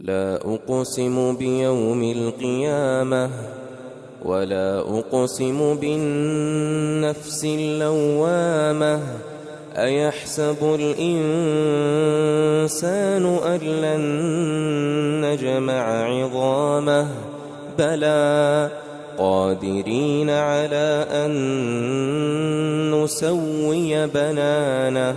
لا أقسم بيوم القيامة ولا أقسم بالنفس اللوامة أيحسب الإنسان أن لن نجمع عظامه بلى قادرين على أن نسوي بنانه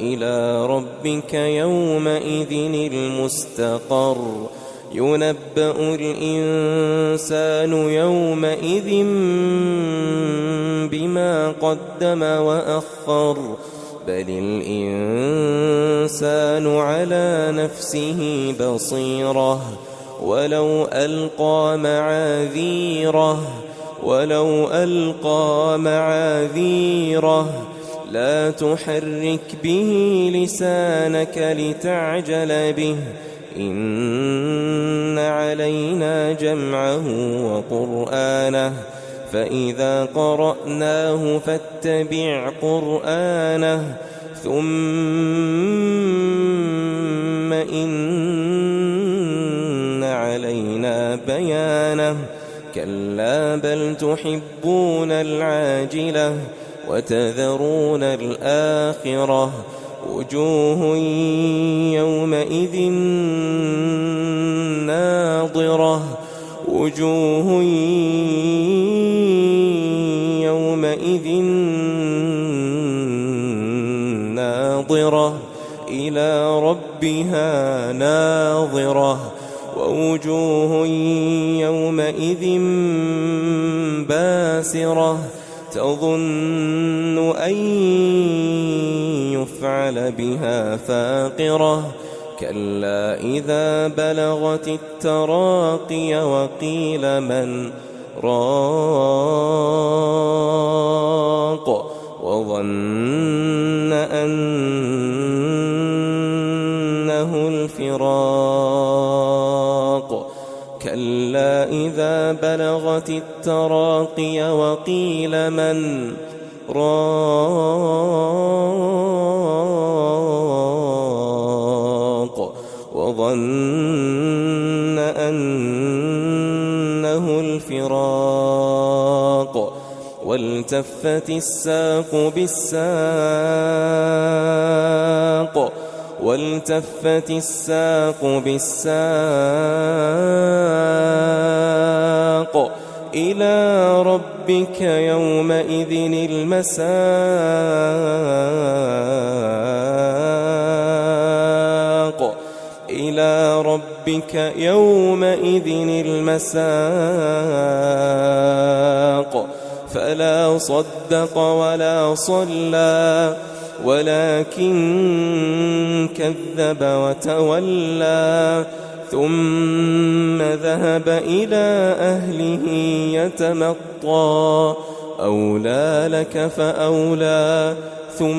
إلى ربك يومئذ المستقر. ينبأ الإنسان يومئذ بما قدم وأخر. بل الإنسان على نفسه بصيرة. ولو ألقى معاذيره ولو ألقى معاذيره لا تحرك به لسانك لتعجل به. إن علينا جمعه وقرآنه. فإذا قرأناه فاتبع قرآنه. ثم إن علينا بيانه. كلا بل تحبون العاجلة. وتذرون الآخرة وجوه يومئذ ناظرة وجوه يومئذ ناظرة إلى ربها ناظرة ووجوه يومئذ باسرة تظن أن يفعل بها فاقرة. كلا إذا بلغت التراقي وقيل من راق وظن أنه التراقي وقيل من راق وظن أنه الفراق والتفت الساق بالساق والتفت الساق بالساق إلى ربك يومئذ المساق. إلى ربك يومئذ المساق. فلا صدق ولا صلى. ولكن كذب وتولى ثم ذهب إلى أهله يتمطى. أولى لك فأولى ثم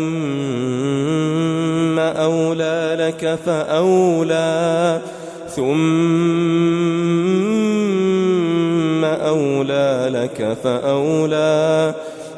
أولى لك فأولى ثم أولى لك فأولى.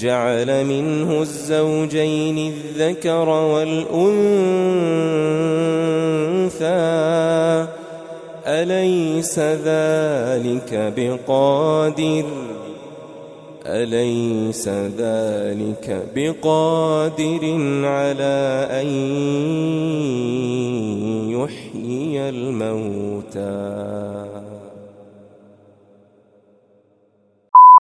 فجعل منه الزوجين الذكر والأنثى. أليس ذلك بقادر؟ أليس ذلك بقادر على أن يحيي الموتى؟